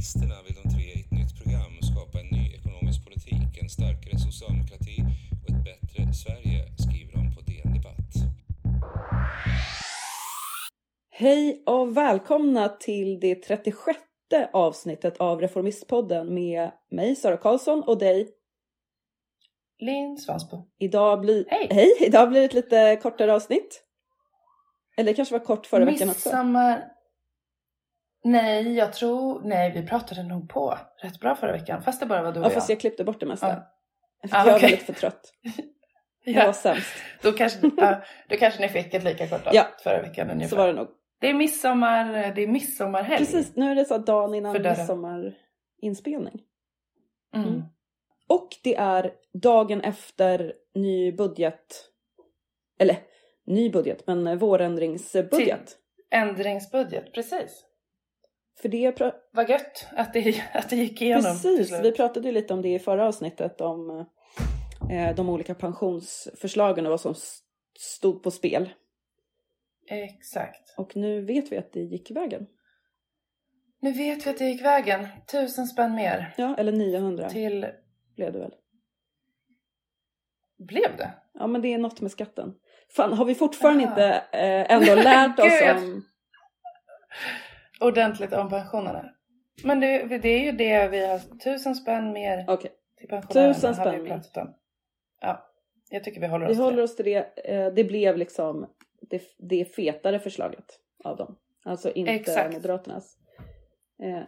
Reformisterna, vill de tre i ett nytt program skapa en ny ekonomisk politik, en starkare socialdemokrati och ett bättre Sverige, skriver de på DN Debatt. Hej och välkomna till det 36 avsnittet av Reformistpodden med mig Sara Karlsson och dig Linn Svansbo. Idag blir, Hej! Hej! Idag blir det ett lite kortare avsnitt. Eller det kanske var kort förra veckan också. Nej, jag tror... Nej, vi pratade nog på rätt bra förra veckan. Fast det bara var du och Ja fast jag. jag klippte bort det mesta. Ja. För Ah, jag okej. var lite för trött. Jag var Ja, sämst. då, kanske, ja, då kanske ni fick ett lika kort Ja. förra veckan ungefär. Så var det nog. Det är midsommar, det är midsommarhelg. Precis, nu är det så dagen innan midsommarinspelning. Mm. Mm. Och det är dagen efter ny budget. Eller ny budget, men vårändringsbudget. Ändringsbudget, precis. För det pra- Vad gött att det, att det gick igenom Precis, vi pratade ju lite om det i förra avsnittet om eh, de olika pensionsförslagen och vad som stod på spel. Exakt. Och nu vet vi att det gick vägen. Nu vet vi att det gick vägen. Tusen spänn mer Ja, eller 900 till... blev det väl. Blev det? Ja, men det är något med skatten. Fan, har vi fortfarande Aha. inte eh, ändå lärt oss om... ordentligt om pensionerna. Men det, det är ju det vi har, tusen spänn mer Okej, till pensionärerna Tusen har vi spänn. pratat om. Ja, jag tycker vi håller vi oss håller till oss till det. Eh, det blev liksom det, det fetare förslaget av dem. Alltså inte Exakt. Moderaternas. Eh, det.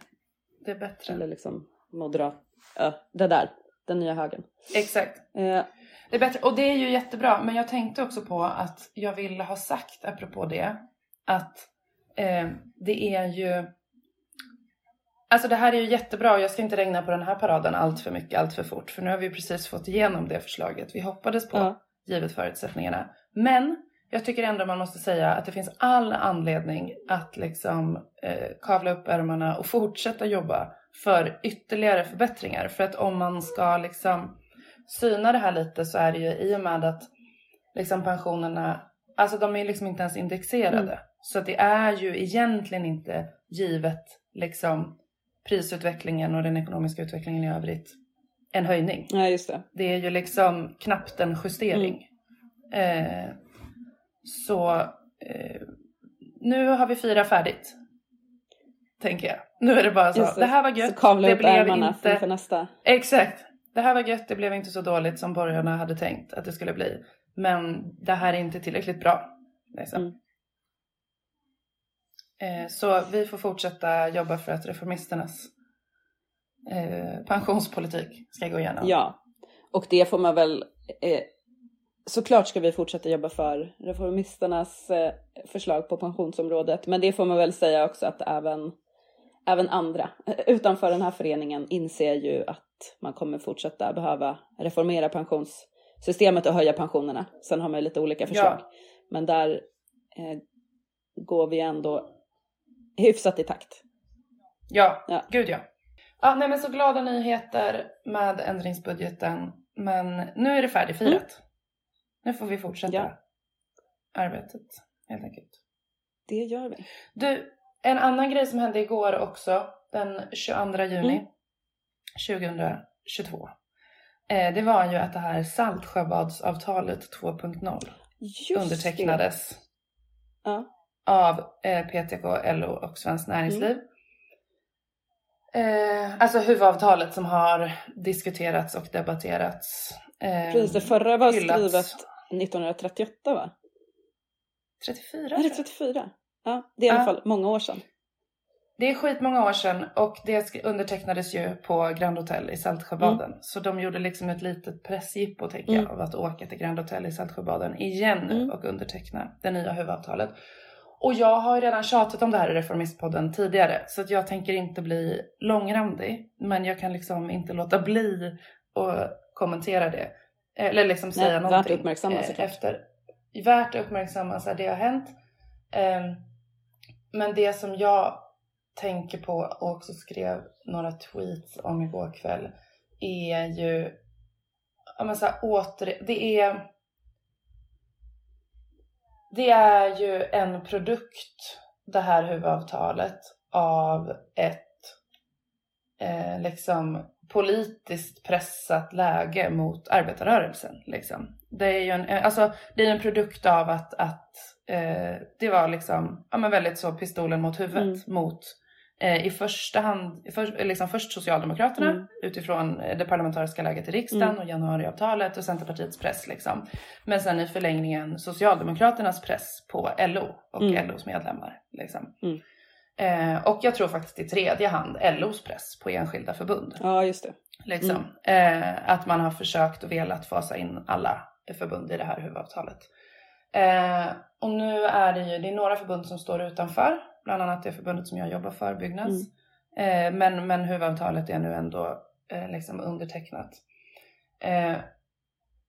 Det är bättre. eller liksom Moderat... Ja, det där. Den nya högen. Exakt. Eh, Det är bättre. Och det är ju jättebra. Men jag tänkte också på att jag ville ha sagt, apropå det, att eh, det är ju... Alltså det här är ju jättebra och jag ska inte regna på den här paraden allt för mycket, allt för fort. För nu har vi precis fått igenom det förslaget vi hoppades på. ja. givet förutsättningarna. Men jag tycker ändå man måste säga att det finns all anledning att liksom eh, kavla upp ärmarna och fortsätta jobba för ytterligare förbättringar. För att om man ska liksom syna det här lite så är det ju i och med att liksom pensionerna, alltså de är liksom inte ens indexerade. Mm. Så det är ju egentligen inte givet liksom prisutvecklingen och den ekonomiska utvecklingen i övrigt en höjning. ja, just det. Det är ju liksom knappt en justering. Eh, så eh, nu har vi fyra färdigt. Tänker jag. Nu är det bara så. Just Det. här var Så gött. kavla det upp blev inte... inför nästa. Exakt. Det här var gött. Det blev inte så dåligt som borgarna hade tänkt att det skulle bli. Men det här är inte tillräckligt bra. Liksom. Mm. Eh, så vi får fortsätta jobba för att reformisternas eh, pensionspolitik ska gå igenom. Ja, och det får man väl... Eh, såklart ska vi fortsätta jobba för reformisternas förslag på pensionsområdet. Men det får man väl säga också att även, även andra utanför den här föreningen inser ju att man kommer fortsätta behöva reformera pensionssystemet och höja pensionerna. Sen har man ju lite olika förslag. Ja. Men där eh, går vi ändå hyfsat i takt. Ja, Ja. gud ja. Ja, nej men så glada nyheter med ändringsbudgeten. Men nu är det färdigfirat. Nu får vi fortsätta Ja. arbetet helt enkelt. Det gör vi. Du, en annan grej som hände igår också, den 22 juni Mm. 2022. Eh, det var ju att det här Saltsjöbadsavtalet 2.0 Just undertecknades Det. Ja. Av eh, PTK, LO och Svenskt Näringsliv. Eh, alltså huvudavtalet som har diskuterats och debatterats. Eh, Precis, det förra var hyllats. skrivet 1938 va? 34 Är det tror jag. 34? Ja, det är i alla fall många år sedan. Det är skitmånga år sedan och det undertecknades ju på Grand Hotel i Saltsjöbaden. Så de gjorde liksom ett litet pressjippo tänker jag Mm. av att åka till Grand Hotel i Saltsjöbaden igen nu Mm. och underteckna det nya huvudavtalet. Och jag har redan tjatat om det här i Reformistpodden tidigare så att jag tänker inte bli långrandig. Men jag kan liksom inte låta bli att kommentera det. Eller liksom Nej, säga värt att någonting. uppmärksamma, eh, såklart. efter. Värt att uppmärksamma så det har hänt. Ehm, men det som jag tänker på och också skrev några tweets om igår kväll är ju ja, men så här, åter, det är det är ju en produkt det här huvudavtalet av ett eh, liksom politiskt pressat läge mot arbetarrörelsen. Liksom. Det är ju en, eh, alltså, det är en produkt av att, att eh, det var liksom, ja, men väldigt så pistolen mot huvudet Mm. mot i första hand, för, liksom först Socialdemokraterna Mm. utifrån eh, det parlamentariska läget i riksdagen Mm. och januariavtalet och Centerpartiets press. Liksom. Men sen i förlängningen Socialdemokraternas press på LO och Mm. LOs medlemmar. Liksom. Mm. Eh, och jag tror faktiskt i tredje hand LOs press på enskilda förbund. Ja, just det. Liksom. Eh, att man har försökt och velat fasa in alla förbund i det här huvudavtalet. Eh, och nu är det ju det är några förbund som står utanför, bland annat det förbundet som jag jobbar för, Byggnads. Eh, men, men huvudavtalet är nu ändå eh, liksom undertecknat. Eh,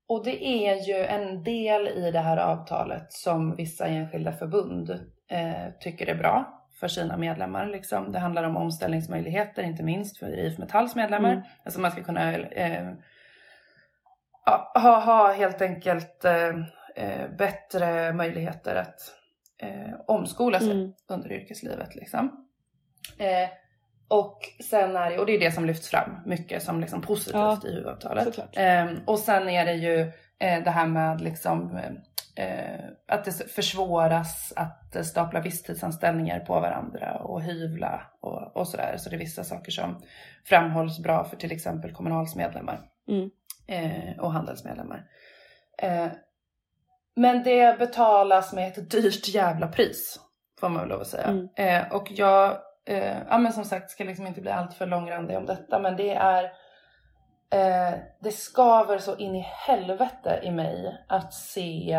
och det är ju en del i det här avtalet som vissa enskilda förbund eh, tycker är bra för sina medlemmar. Liksom. Det handlar om omställningsmöjligheter, inte minst för IF Metalls medlemmar. Mm. Alltså man ska kunna eh, ha, ha helt enkelt eh, bättre möjligheter att eh, omskola sig Mm. under yrkeslivet. Liksom. Eh, och sen är det, och det är det som lyfts fram mycket som liksom positivt Ja, i huvudavtalet. Eh, och sen är det ju eh, det här med liksom eh, att det försvåras att stapla visstidsanställningar på varandra och hyvla och, och sådär. Så det är vissa saker som framhålls bra för till exempel Kommunals medlemmar Mm. eh, och handelsmedlemmar. Eh, men det betalas med ett dyrt jävla pris, får man väl lov att säga. Mm. Eh, och jag, eh, ja men som sagt, ska liksom inte bli alltför långrandig om detta, men det är eh, det skaver så in i helvete i mig att se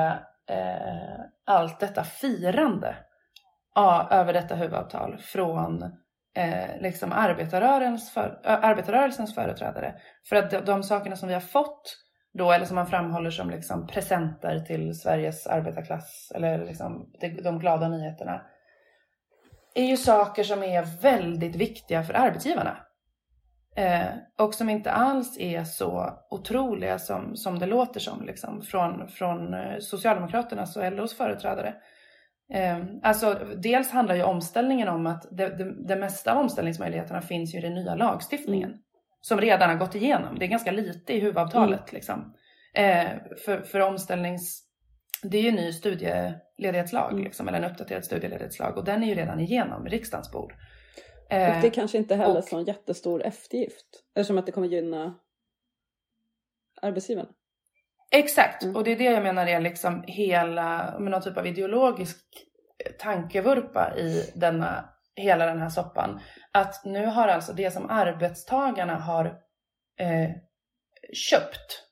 eh, allt detta firande ja, över detta huvudavtal från eh, liksom arbetarrörelsens, för, arbetarrörelsens företrädare. För att de, de sakerna som vi har fått då, eller som man framhåller som liksom presenter till Sveriges arbetarklass, eller liksom de, de glada nyheterna, är ju saker som är väldigt viktiga för arbetsgivarna. Eh, och som inte alls är så otroliga som, som det låter som liksom, från, från eh, Socialdemokraternas och LOs företrädare. Eh, alltså, dels handlar ju omställningen om att det, det, det mesta av omställningsmöjligheterna finns ju i den nya lagstiftningen. Mm. Som redan har gått igenom. Det är ganska lite i huvudavtalet. Liksom. Eh, för, för omställnings... Det är ju en ny studieledighetslag, Mm. liksom, eller en uppdaterad studieledighetslag. Och den är ju redan igenom i riksdagens bord. Eh, Och det kanske inte heller är och- så en jättestor eftergift. Eftersom att det kommer gynna arbetsgivarna. Exakt, Mm. och det är det jag menar är liksom hela, med någon typ av ideologisk tankevurpa i denna, hela den här soppan. Att nu har alltså det som arbetstagarna har eh, köpt,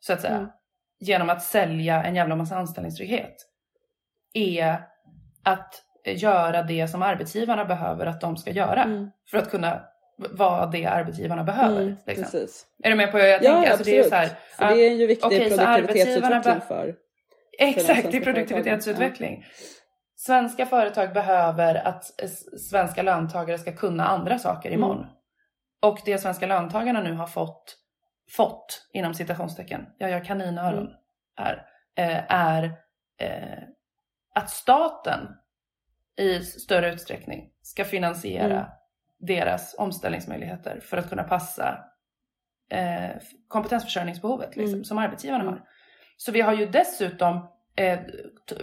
så att säga, Mm. genom att sälja en jävla massa anställningstrygghet, är att göra det som arbetsgivarna behöver att de ska göra Mm. för att kunna vara det arbetsgivarna behöver. Mm, liksom. precis. Är du med på vad jag Ja, tänker? ja, Alltså, det är absolut. så här, För ja, det är ju viktig så produktivitetsutveckling för... Exakt, det är produktivitetsutveckling. Svenska företag behöver att svenska löntagare ska kunna andra saker Mm. imorgon. Och det svenska löntagarna nu har fått, fått inom citationstecken, jag gör kaninöron Mm. här, eh, är eh, att staten i större utsträckning ska finansiera Mm. deras omställningsmöjligheter för att kunna passa eh, kompetensförsörjningsbehovet liksom, Mm. som arbetsgivarna Mm. har. Så vi har ju dessutom eh,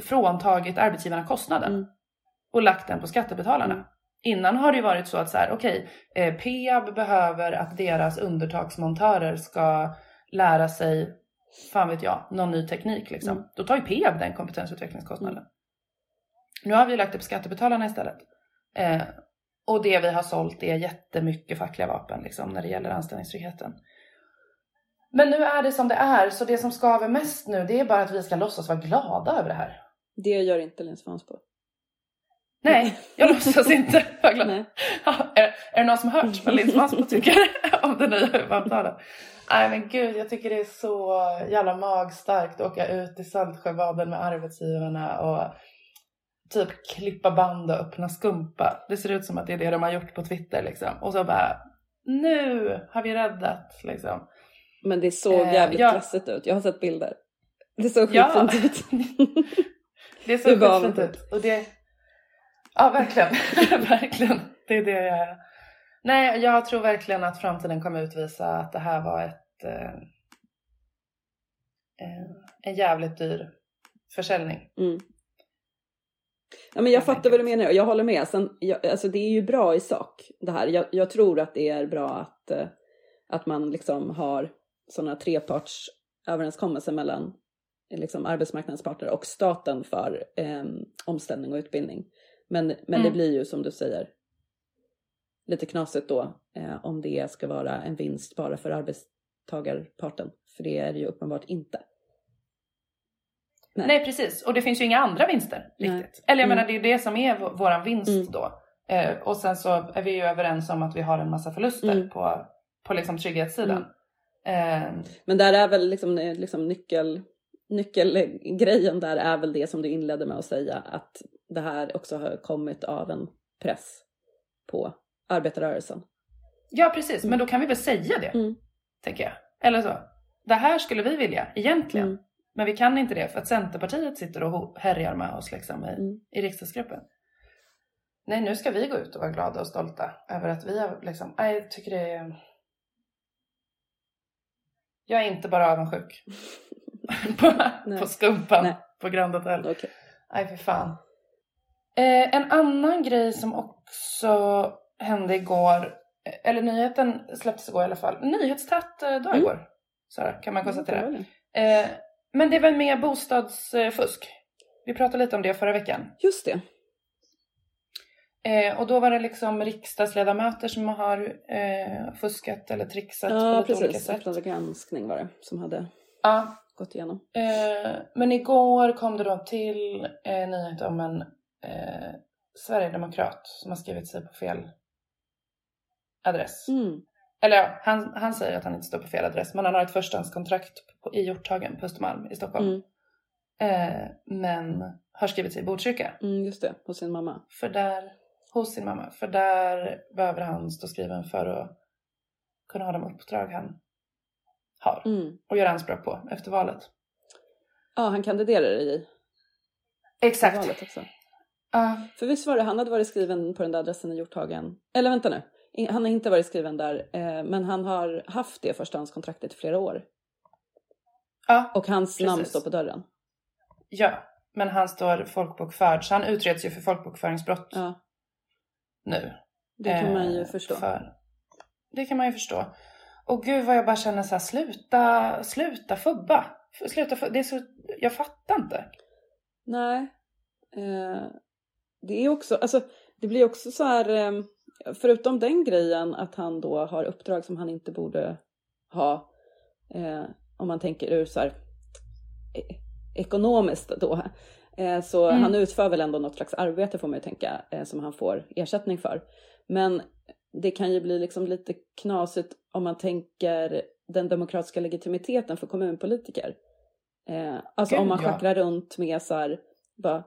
fråntagit arbetsgivarna kostnaden Mm. och lagt den på skattebetalarna. Mm. Innan har det varit så att så här, okej, eh, Peab behöver att deras undertaksmontörer ska lära sig, fan vet jag, någon ny teknik liksom. Mm. Då tar ju Peab den kompetensutvecklingskostnaden. Nu har vi lagt det på skattebetalarna istället. Eh, och det vi har sålt är jättemycket fackliga vapen liksom, när det gäller anställningstryggheten. Men nu är det som det är, så det som skaver mest nu det är bara att vi ska låtsas vara glada över det här. Det gör inte Linus Vansbo. Nej, jag låtsas inte vara glad. Nej. Ja, är, är det någon som har hört vad Linus Vansbro tycker om det nya huvudavtalet? Nej men gud, jag tycker det är så jävla magstarkt att åka ut i Saltsjöbaden med arbetsgivarna och typ klippa band och öppna skumpa. Det ser ut som att det är det de har gjort på Twitter liksom. Och så bara, nu har vi räddat liksom. Men det såg Eh, jävligt ja. klassigt ut. Jag har sett bilder. Det såg Ja. skitfint ut. Det såg skitfint ut. Och det, Ja, verkligen. verkligen. Det är det jag... Nej, jag tror verkligen att framtiden kommer utvisa att det här var ett... Eh, eh en jävligt dyr försäljning. Mm. Ja, men jag fattar vad du menar och jag håller med. Sen, jag, alltså det är ju bra i sak det här. Jag, jag tror att det är bra att, eh, att man liksom har sådana trepartsöverenskommelser mellan liksom arbetsmarknadens parter och staten för eh, omställning och utbildning. Men, men mm. det blir ju som du säger lite knasigt då eh, om det ska vara en vinst bara för arbetstagarparten. För det är det ju uppenbart inte. Nej. Nej. precis, och det finns ju inga andra vinster riktigt. Nej. Eller jag mm. menar det är ju det som är våran vinst mm. då. Eh, och sen så är vi ju överens om att vi har en massa förluster mm. på, på liksom trygghetssidan. Eh. Men där är väl liksom, eh, liksom nyckel, nyckelgrejen där är väl det som du inledde med att säga att det här också har kommit av en press på arbetarrörelsen. Ja precis, men då kan vi väl säga det, mm. tänker jag. Eller så. Det här skulle vi vilja egentligen. Mm. Men vi kan inte det för att Centerpartiet sitter och härjar med oss liksom i, mm. i riksdagsgruppen. Nej, nu ska vi gå ut och vara glada och stolta över att vi har liksom, jag tycker det är... Jag är inte bara avundsjuk på, på skumpan nej. på Grand Hotel. Okay. Nej, för fan. Eh, en annan grej som också hände igår, eller nyheten släpptes igår i alla fall. Nyhetstätt dag mm. igår, Sara, kan man konstatera. Mm, eh, men det var mer bostadsfusk. Vi pratade lite om det förra veckan. Just det. Eh, och då var det liksom riksdagsledamöter som har eh, fuskat eller trixat ja, på lite precis. olika sätt. Ja, granskning var det som hade ja. gått igenom. Eh, men igår kom det då till eh, nyhet om en eh, sverigedemokrat som har skrivit sig på fel adress. Mm. Eller ja, han, han säger att han inte står på fel adress men han har ett förstahandskontrakt i Hjorthagen på Östermalm i Stockholm. Mm. Eh, men har skrivit sig i Botkyrka. Mm, just det, hos sin mamma. För där, hos sin mamma. För där behöver han stå skriven för att kunna ha de uppdrag han har mm. och göra anspråk på efter valet. Ja, han kandiderar i Exakt. valet också. Uh. För visst var det, han hade varit skriven på den där adressen i Hjorthagen. Eller vänta nu, han har inte varit skriven där, eh, men han har haft det förstahandskontraktet i flera år. Ja, Och hans precis. namn står på dörren. Ja, men han står folkbokförd så han utreds ju för folkbokföringsbrott ja. Nu. Det kan man ju eh, förstå. För, det kan man ju förstå. Och gud vad jag bara känner så här, sluta, sluta fubba. Sluta fubba. Det är så, jag fattar inte. Nej. Eh, det är också, alltså det blir också så här, eh, förutom den grejen att han då har uppdrag som han inte borde ha. Eh, om man tänker ur så här, e ekonomiskt då. Eh, så mm. han utför väl ändå något slags arbete får man ju tänka eh, som han får ersättning för. Men det kan ju bli liksom lite knasigt om man tänker den demokratiska legitimiteten för kommunpolitiker. Eh, alltså Gud, om man schackrar ja. runt med så här, bara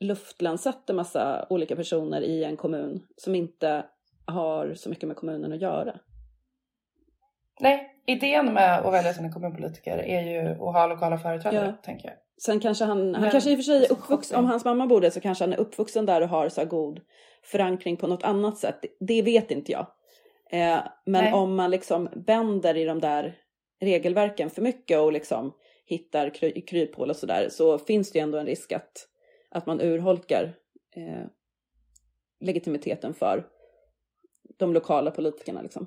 luftlandsätter massa olika personer i en kommun som inte har så mycket med kommunen att göra. Nej, idén med att välja sina kommunpolitiker är ju att ha lokala företrädare, ja. tänker jag. Sen kanske han, han kanske i och för sig är uppvuxen, om hans mamma bor där så kanske han är uppvuxen där och har så god förankring på något annat sätt. Det vet inte jag. Eh, men Nej. om man liksom bänder i de där regelverken för mycket och liksom hittar kry kryphål och sådär så finns det ju ändå en risk att, att man urholkar eh, legitimiteten för de lokala politikerna. Liksom.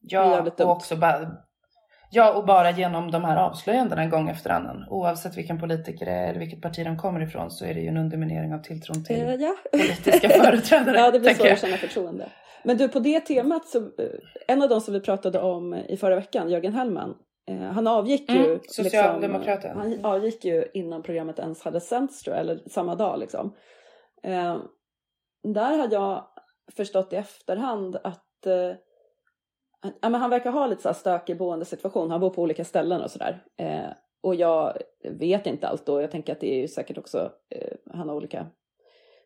Ja, och också bara, ja, och bara genom de här avslöjandena gång efter annan. Oavsett vilken politiker det är eller vilket parti de kommer ifrån så är det ju en underminering av tilltron till eh, ja. politiska företrädare. ja, det blir svårt att känna förtroende. Men du, på det temat så, eh, en av de som vi pratade om i förra veckan, Jörgen Hellman, eh, han avgick ju. Mm, Socialdemokraten. Liksom, han avgick ju innan programmet ens hade sänts tror jag, eller samma dag liksom. Eh, där hade jag förstått i efterhand att eh, ja, men han verkar ha lite så här stökig boendesituation. Han bor på olika ställen och sådär. Eh, och jag vet inte allt och jag tänker att det är ju säkert också, eh, han har olika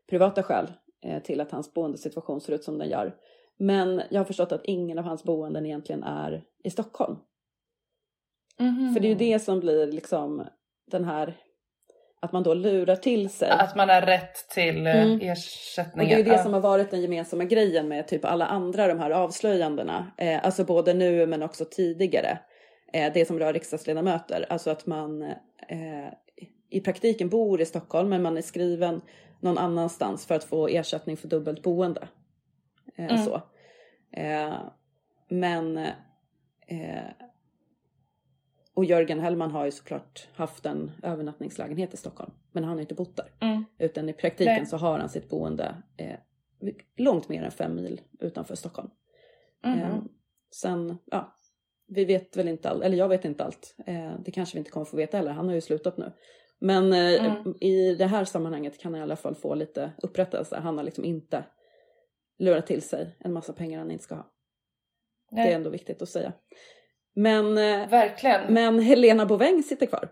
privata skäl eh, till att hans boendesituation ser ut som den gör. Men jag har förstått att ingen av hans boenden egentligen är i Stockholm. Mm. För det är ju det som blir liksom den här att man då lurar till sig. Att man har rätt till eh, Mm. ersättningar. Och det är ju det som har varit den gemensamma grejen med typ alla andra de här avslöjandena. Eh, alltså både nu men också tidigare. Eh, det som rör riksdagsledamöter. Alltså att man eh, i praktiken bor i Stockholm men man är skriven någon annanstans för att få ersättning för dubbelt boende. Eh, Mm. så. Eh, men eh, och Jörgen Hellman har ju såklart haft en övernattningslägenhet i Stockholm. Men han har inte bott där. Mm. Utan i praktiken Nej. så har han sitt boende eh, långt mer än fem mil utanför Stockholm. Mhm. Eh, sen, ja, vi vet väl inte allt, eller jag vet inte allt. Eh, det kanske vi inte kommer få veta heller, han har ju slutat nu. Men eh, Mm. i det här sammanhanget kan han i alla fall få lite upprättelse. Han har liksom inte lurat till sig en massa pengar han inte ska ha. Det är Nej, ändå viktigt att säga. Men, eh, Verkligen. men Helena Bouveng sitter kvar.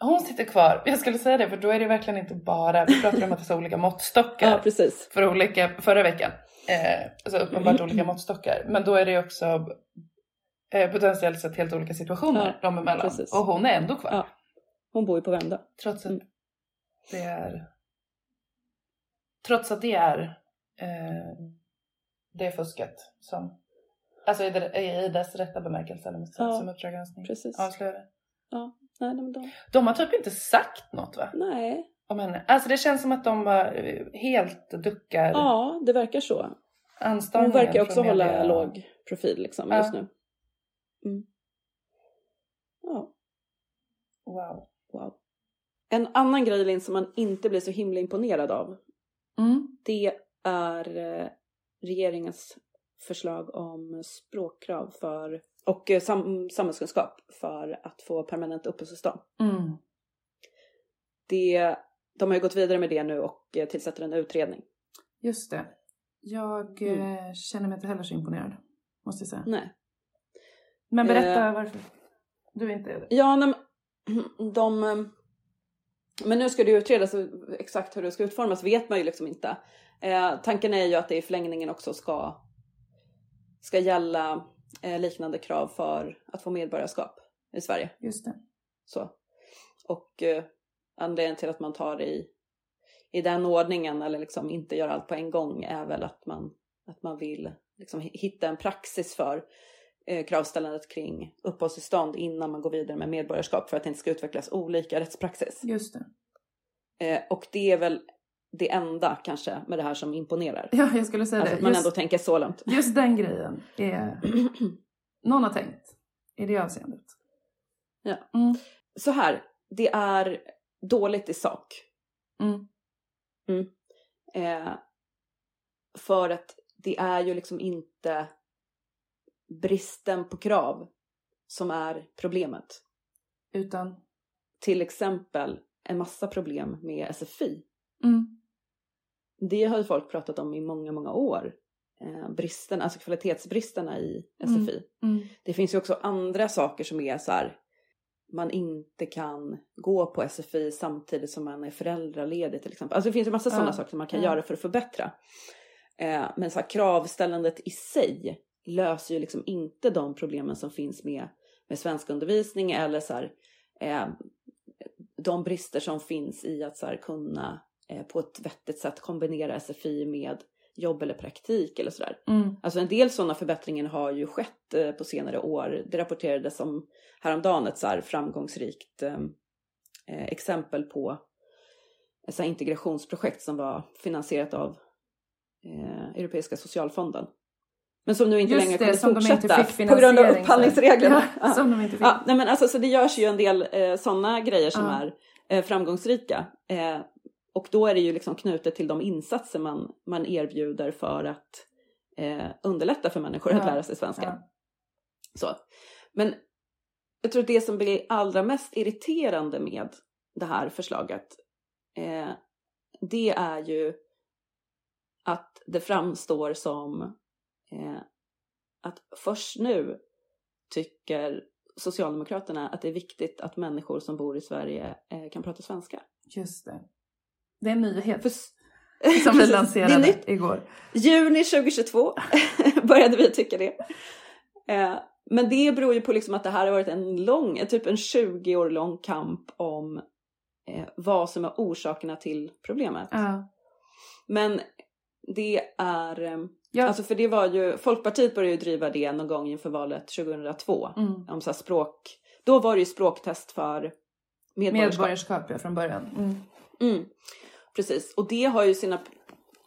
Hon sitter kvar. Jag skulle säga det för då är det verkligen inte bara, vi pratade om att det finns olika måttstockar Ja, precis. för olika, förra veckan. Eh, alltså uppenbart olika måttstockar. Men då är det också eh, potentiellt sett helt olika situationer Ja, dem emellan. precis. Och hon är ändå kvar. Ja. Hon bor ju på Värmdö. Trots att Mm. det är Trots att det är eh, det är fusket som Alltså i, i dess rätta bemärkelse eller Ja, som Uppdrag granskning avslöjade. Nej, men de, De har typ inte sagt något va? nej. Om henne. Alltså det känns som att de bara eh, helt duckar Ja, det verkar så. Hon verkar också hålla media. låg profil liksom Ja. just nu. Mm. Ja, Wow. wow. En annan grej Linn som man inte blir så himla imponerad av. Mm. Det är eh, regeringens förslag om språkkrav för och eh, sam, samhällskunskap för att få permanent uppehållstillstånd. Mm. Det, de har ju gått vidare med det nu och eh, tillsätter en utredning. Just det. Jag Mm. eh, känner mig inte heller så imponerad. Måste jag säga. Nej. Men berätta Eh. varför du inte är det. Ja, nej, de... Men nu ska det ju utredas exakt hur det ska utformas vet man ju liksom inte. Eh, tanken är ju att det i förlängningen också ska, ska gälla eh, liknande krav för att få medborgarskap i Sverige. Just det. Så. Och eh, anledningen till att man tar det i, i den ordningen eller liksom inte gör allt på en gång är väl att man, att man vill liksom hitta en praxis för eh, kravställandet kring uppehållstillstånd innan man går vidare med medborgarskap för att det inte ska utvecklas olika rättspraxis. Just det. Eh, och det är väl det enda kanske med det här som imponerar. Ja, jag skulle säga Alltså det. att man Just, ändå tänker så långt. just den grejen är... Någon har tänkt i det avseendet. Ja. Mm. Så här, det är dåligt i sak. Mm. Eh, för att det är ju liksom inte bristen på krav som är problemet. Utan... Till exempel en massa problem med SFI. Mm. Det har ju folk pratat om i många, många år. Eh, bristen, alltså kvalitetsbristerna i Mm. SFI. Mm. Det finns ju också andra saker som är så här. Man inte kan gå på SFI samtidigt som man är föräldraledig till exempel. Alltså det finns ju massa Ja, sådana saker som man kan ja. göra för att förbättra. Eh, men så här, kravställandet i sig löser ju liksom inte de problemen som finns med, med svenskundervisning eller så här, eh, de brister som finns i att så här, kunna på ett vettigt sätt kombinera SFI med jobb eller praktik eller sådär. Mm. Alltså en del sådana förbättringar har ju skett eh, på senare år. Det rapporterades om häromdagen ett så här framgångsrikt eh, eh, exempel på ett så integrationsprojekt som var finansierat av eh, Europeiska socialfonden. Men som nu inte Just längre det, kunde som de fortsätta fick på grund av upphandlingsreglerna. Ja, som de inte fick. Ja, nej men alltså, så det görs ju en del eh, sådana grejer som Ja. är eh, framgångsrika. Och då är det ju liksom knutet till de insatser man, man erbjuder för att eh, underlätta för människor att Ja. lära sig svenska. Ja. Så. Men jag tror att det som blir allra mest irriterande med det här förslaget eh, det är ju att det framstår som eh, att först nu tycker Socialdemokraterna att det är viktigt att människor som bor i Sverige eh, kan prata svenska. Just det. Det är en nyhet som vi lanserade igår. Juni 2022 började vi tycka det. Eh, men det beror ju på liksom att det här har varit en lång, typ en 20 år lång kamp om eh, vad som är orsakerna till problemet. Ja. Men det är, eh, Ja. alltså för det var ju, Folkpartiet började ju driva det någon gång inför valet 2002. Mm. Om så språk, då var det ju språktest för medborgarskap. Medborgarskap ja, från början. Mm. Mm, precis, och det har ju sina,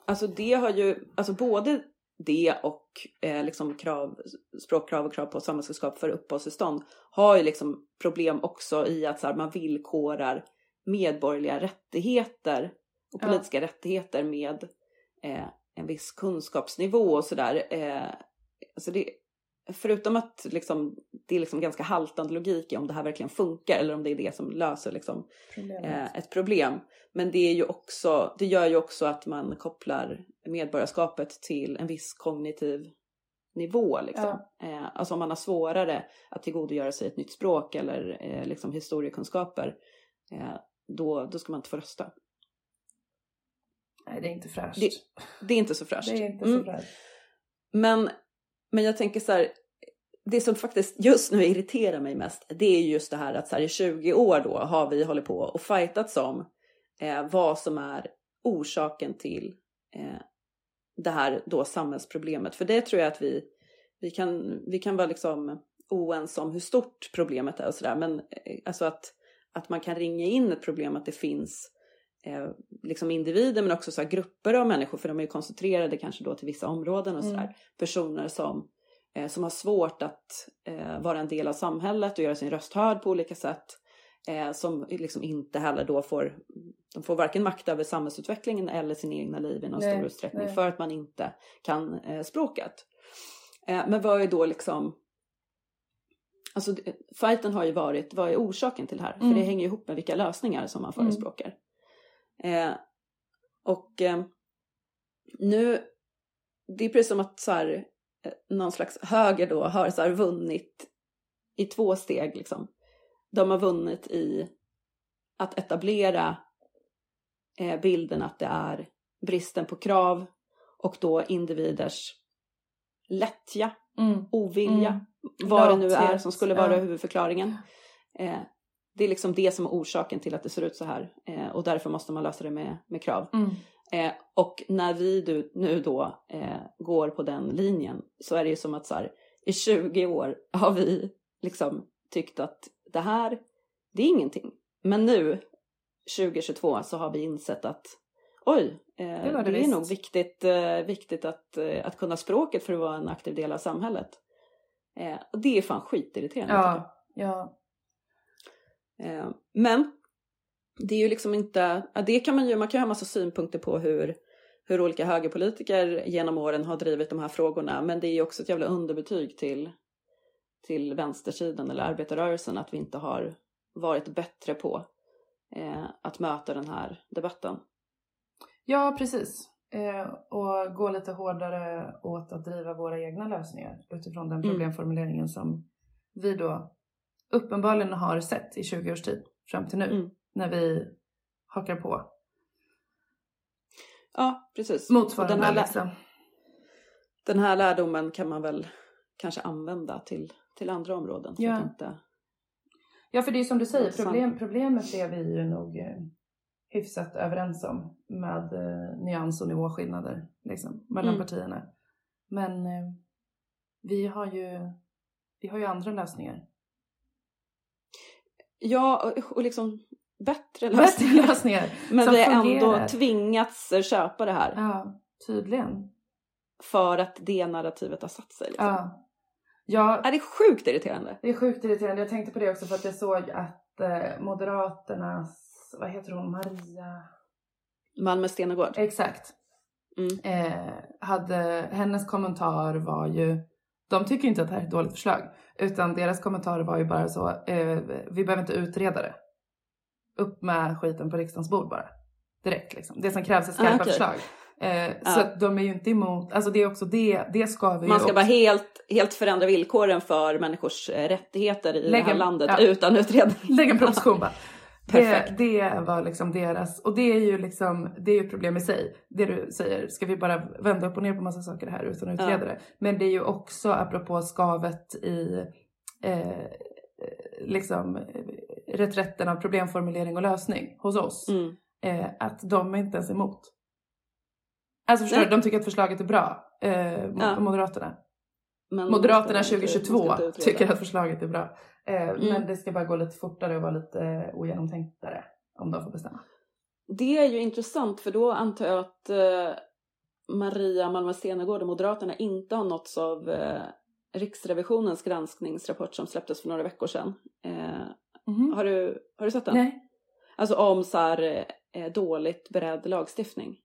alltså det har ju, alltså både det och eh, liksom krav, språkkrav och krav på samhällskunskap för uppehållstillstånd har ju liksom problem också i att så här, man villkorar medborgerliga rättigheter och Ja. politiska rättigheter med eh, en viss kunskapsnivå och sådär. Eh, alltså det, förutom att liksom, det är liksom ganska haltande logik i om det här verkligen funkar eller om det är det som löser liksom, eh, ett problem. Men det, är ju också, det gör ju också att man kopplar medborgarskapet till en viss kognitiv nivå. Liksom. Eh, alltså om man har svårare att tillgodogöra sig ett nytt språk eller eh, liksom historiekunskaper, eh, då, då ska man inte få rösta. Nej, det är inte fräscht. Det, det är inte så fräscht. Det är inte så Mm. fräscht. Men, men jag tänker så här, det som faktiskt just nu irriterar mig mest, det är just det här att så här, i 20 år då har vi hållit på och fightats om eh, vad som är orsaken till eh, det här då samhällsproblemet. För det tror jag att vi, vi, kan, vi kan vara liksom oense om hur stort problemet är och sådär. Men eh, alltså att, att man kan ringa in ett problem att det finns eh, liksom individer men också så grupper av människor för de är ju koncentrerade kanske då till vissa områden och Mm. sådär. Personer som, eh, som har svårt att eh, vara en del av samhället och göra sin röst hörd på olika sätt. Eh, som liksom inte heller då får, de får varken makt över samhällsutvecklingen eller sin egna liv i någon Nej, stor utsträckning nej. för att man inte kan eh, språket. Men vad är då liksom Alltså fighten har ju varit, vad är orsaken till det här? Mm. För det hänger ju ihop med vilka lösningar som man Mm. förespråkar. Eh, och eh, nu, det är precis som att så här, eh, någon slags höger då har så här vunnit i två steg liksom. De har vunnit i att etablera eh, bilden att det är bristen på krav och då individers lättja, Mm. ovilja, Mm. vad det nu är som skulle vara ja. huvudförklaringen. Eh, det är liksom det som är orsaken till att det ser ut så här eh, och därför måste man lösa det med, med krav. Mm. Eh, och när vi du, nu då eh, går på den linjen så är det ju som att så här, i 20 år har vi liksom tyckt att det här, det är ingenting. Men nu, 2022, så har vi insett att oj, eh, Det det, det är visst. nog viktigt, eh, viktigt att, eh, att kunna språket för att vara en aktiv del av samhället. Och det är fan skitirriterande. ja. Eh, Men det är ju liksom inte, det kan man ju, man kan ju ha massa synpunkter på hur, hur olika högerpolitiker genom åren har drivit de här frågorna. Men det är ju också ett jävla underbetyg till, till vänstersidan eller arbetarrörelsen att vi inte har varit bättre på eh, att möta den här debatten. ja precis. Eh, och gå lite hårdare åt att driva våra egna lösningar utifrån den Mm. problemformuleringen som vi då uppenbarligen har sett i 20 års tid fram till nu Mm. när vi hakar på Ja, precis. Och motsvarande den, här, liksom. den här lärdomen kan man väl kanske använda till, till andra områden. Ja. att inte, Ja, för det är som du säger, problem, problemet är vi ju nog eh, hyfsat överens om med eh, nyans och nivåskillnader liksom, mellan Mm. partierna. Men eh, vi, har ju, vi har ju andra lösningar. Ja, och, och liksom bättre Bättre lösningar. lösningar! Men vi har ändå tvingats köpa det här Ja, tydligen. för att det narrativet har satt sig. Liksom. Ja. ja, Är det sjukt irriterande? det är sjukt irriterande. Jag tänkte på det också för att jag såg att eh, Moderaternas, vad heter hon, Maria? Malmö Stenegård. Exakt. Mm. Eh, hade, hennes kommentar var ju, de tycker inte att det här är ett dåligt förslag. Utan deras kommentar var ju bara så, eh, vi behöver inte utreda det. Upp med skiten på riksdagens bord bara. Direkt liksom. Det som krävs är skarpa Ah, okej. förslag. Eh, Ja. Så att de är ju inte emot, alltså det är också det, det ska vi Man ska också. bara helt, helt förändra villkoren för människors eh, rättigheter i Lägga- det här landet ja. utan utredning. Lägga en proposition bara. Det, Perfekt. det var liksom deras, och det är ju liksom, det är ju ett problem i sig. Det du säger, ska vi bara vända upp och ner på massa saker här utan att utreda Ja. det? Men det är ju också apropå skavet i eh, liksom reträtten av problemformulering och lösning hos oss. Mm. Eh, att de är inte ens emot. Alltså förstår Nej. du, de tycker att förslaget är bra. Eh, Ja. Moderaterna. Men Moderaterna man ska inte- 2022 man ska inte utreda. tycker att förslaget är bra. Eh, Mm. Men det ska bara gå lite fortare och vara lite ogenomtänktare om de får bestämma. Det är ju intressant för då antar jag att eh, Maria Malmö Stenergård och Moderaterna inte har nåtts av eh, Riksrevisionens granskningsrapport som släpptes för några veckor sedan. Eh, har, du, har du sett den? Nej. Alltså om så här, eh, dåligt beredd lagstiftning.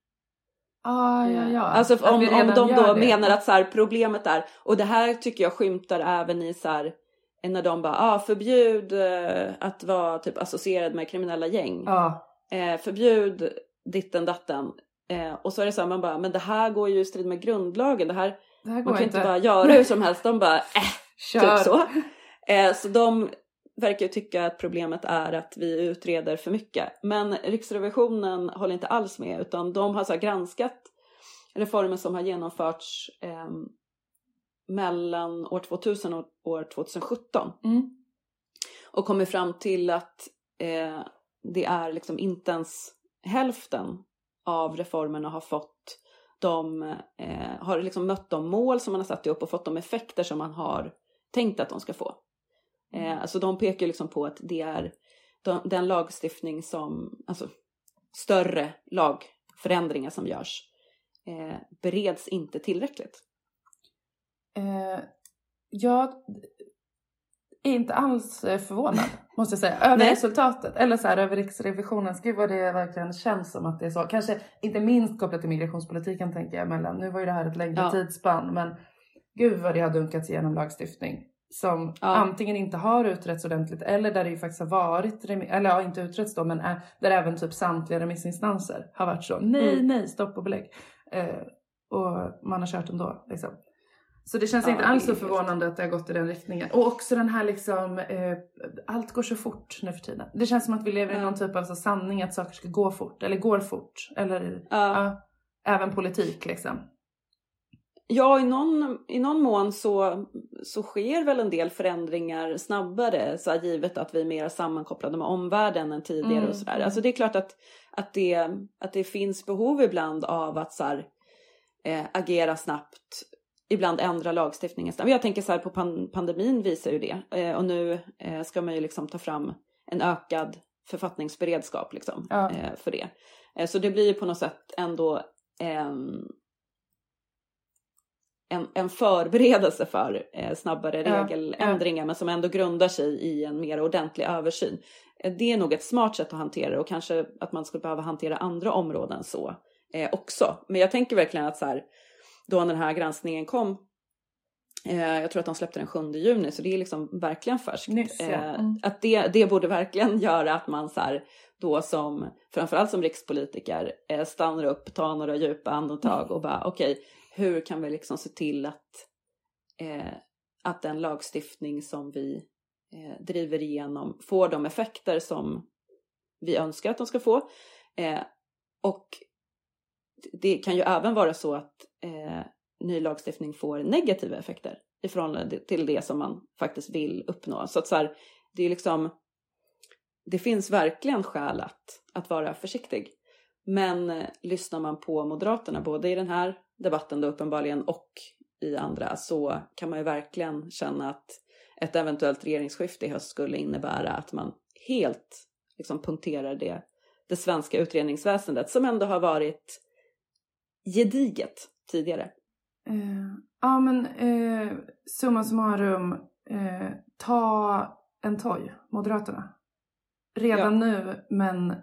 Ah, ja, ja. Alltså om, om de då det. menar att så här, problemet är, och det här tycker jag skymtar även i så här, när de bara, ah, förbjud eh, att vara typ associerad med kriminella gäng. Ja. Eh, förbjud ditten datten. Eh, och så är det så här, man bara, men det här går ju i strid med grundlagen. Det här, Det här man kan inte. bara göra hur som helst. De bara, äh, Kör. typ så. Eh, så de verkar ju tycka att problemet är att vi utreder för mycket. Men Riksrevisionen håller inte alls med utan de har så granskat reformer som har genomförts eh, mellan år 2000 och år 2017 Mm. och kommit fram till att eh, det är liksom inte ens hälften av reformerna har fått de, eh, har liksom mött de mål som man har satt upp och fått de effekter som man har tänkt att de ska få. Eh, alltså de pekar liksom på att det är de, den lagstiftning som, alltså större lagförändringar som görs eh, bereds inte tillräckligt. Eh, jag är inte alls eh, förvånad måste jag säga över Nej. resultatet. Eller så här över Riksrevisionens. Gud vad det verkligen känns som att det är så. Kanske inte minst kopplat till migrationspolitiken tänker jag mellan. Nu var ju det här ett längre Ja. tidsspann men gud vad det har dunkats igenom lagstiftning. Som Ja. antingen inte har utretts ordentligt eller där det ju faktiskt har varit, eller ja inte utretts då men är, där även typ samtliga remissinstanser har varit så nej Mm. nej stopp och belägg. Eh, och man har kört ändå liksom. Så det känns Ja, inte alls så förvånande att det har gått i den riktningen. Och också den här liksom, eh, allt går så fort nu för tiden. Det känns som att vi lever i Ja. någon typ av så sanning att saker ska gå fort, eller går fort. Eller ja, även politik liksom. Ja, i någon, i någon mån så, så sker väl en del förändringar snabbare, så här, givet att vi är mer sammankopplade med omvärlden än tidigare Mm, och sådär. mm. Alltså det är klart att, att, det, att det finns behov ibland av att så här, eh, agera snabbt, ibland ändra lagstiftningen snabbt. Jag tänker så här på pan, pandemin visar ju det. Eh, och nu eh, ska man ju liksom ta fram en ökad författningsberedskap liksom, Ja. eh, för det. Eh, så det blir ju på något sätt ändå en en, förberedelse för eh, snabbare Ja, regeländringar men som ändå grundar sig i en mer ordentlig översyn. Eh, det är nog ett smart sätt att hantera det och kanske att man skulle behöva hantera andra områden så eh, också. Men jag tänker verkligen att så här, då när den här granskningen kom, eh, jag tror att de släppte den 7 juni så det är liksom verkligen färskt. Nyss, ja. Eh, Mm. Att det, det borde verkligen göra att man så här, då som, framförallt som rikspolitiker, stannar upp, tar några djupa andetag och bara okej, hur kan vi liksom se till att, eh, att den lagstiftning som vi eh, driver igenom får de effekter som vi önskar att de ska få. Eh, och det kan ju även vara så att eh, ny lagstiftning får negativa effekter i förhållande till det som man faktiskt vill uppnå. Så att så här, det är liksom, det finns verkligen skäl att, att vara försiktig. Men eh, lyssnar man på Moderaterna, både i den här debatten då uppenbarligen och i andra, så kan man ju verkligen känna att ett eventuellt regeringsskifte i höst skulle innebära att man helt liksom punkterar det, det svenska utredningsväsendet som ändå har varit gediget tidigare. Eh, ja men eh, summa summarum, eh, ta en toj, Moderaterna. Redan nu men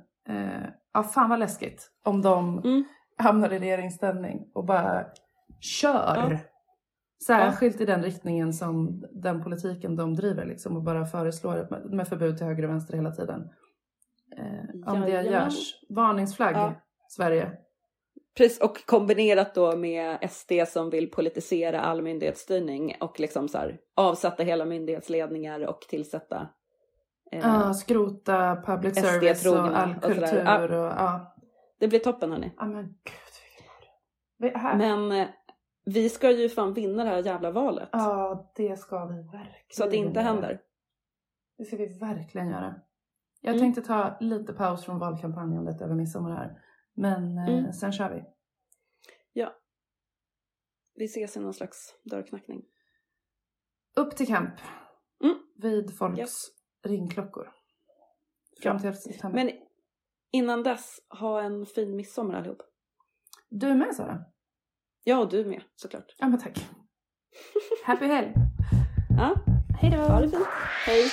ja fan vad läskigt om de Mm. Hamnar i regeringsställning och bara kör. Ja. Särskilt i den riktningen som den politiken de driver liksom och bara föreslår med, förbud till höger och vänster hela tiden. Eh, om det görs. Varningsflagg Ja. Sverige. Precis, och kombinerat då med SD som vill politisera all myndighetsstyrning och liksom så här, avsätta hela myndighetsledningar och tillsätta eh, Ja, skrota public service och all och kultur. Ja. Och, ja. Det blir toppen hörni. Ja men gud. Men eh, vi ska ju fan vinna det här jävla valet. Ja det ska vi verkligen så att det inte händer. Det ska vi verkligen göra. Jag Mm. tänkte ta lite paus från valkampanjandet över midsommar här. Men eh, Mm. sen kör vi. Vi ses i någon slags dörrknackning. Upp till kamp. Mm. Vid folks Japp. ringklockor. Fram Ja. till september. Men innan dess, ha en fin midsommar allihop. Du med Sara? Ja, och du med såklart. Ja men tack. Happy helg. Ja, Hej då. ha det fint. Hej!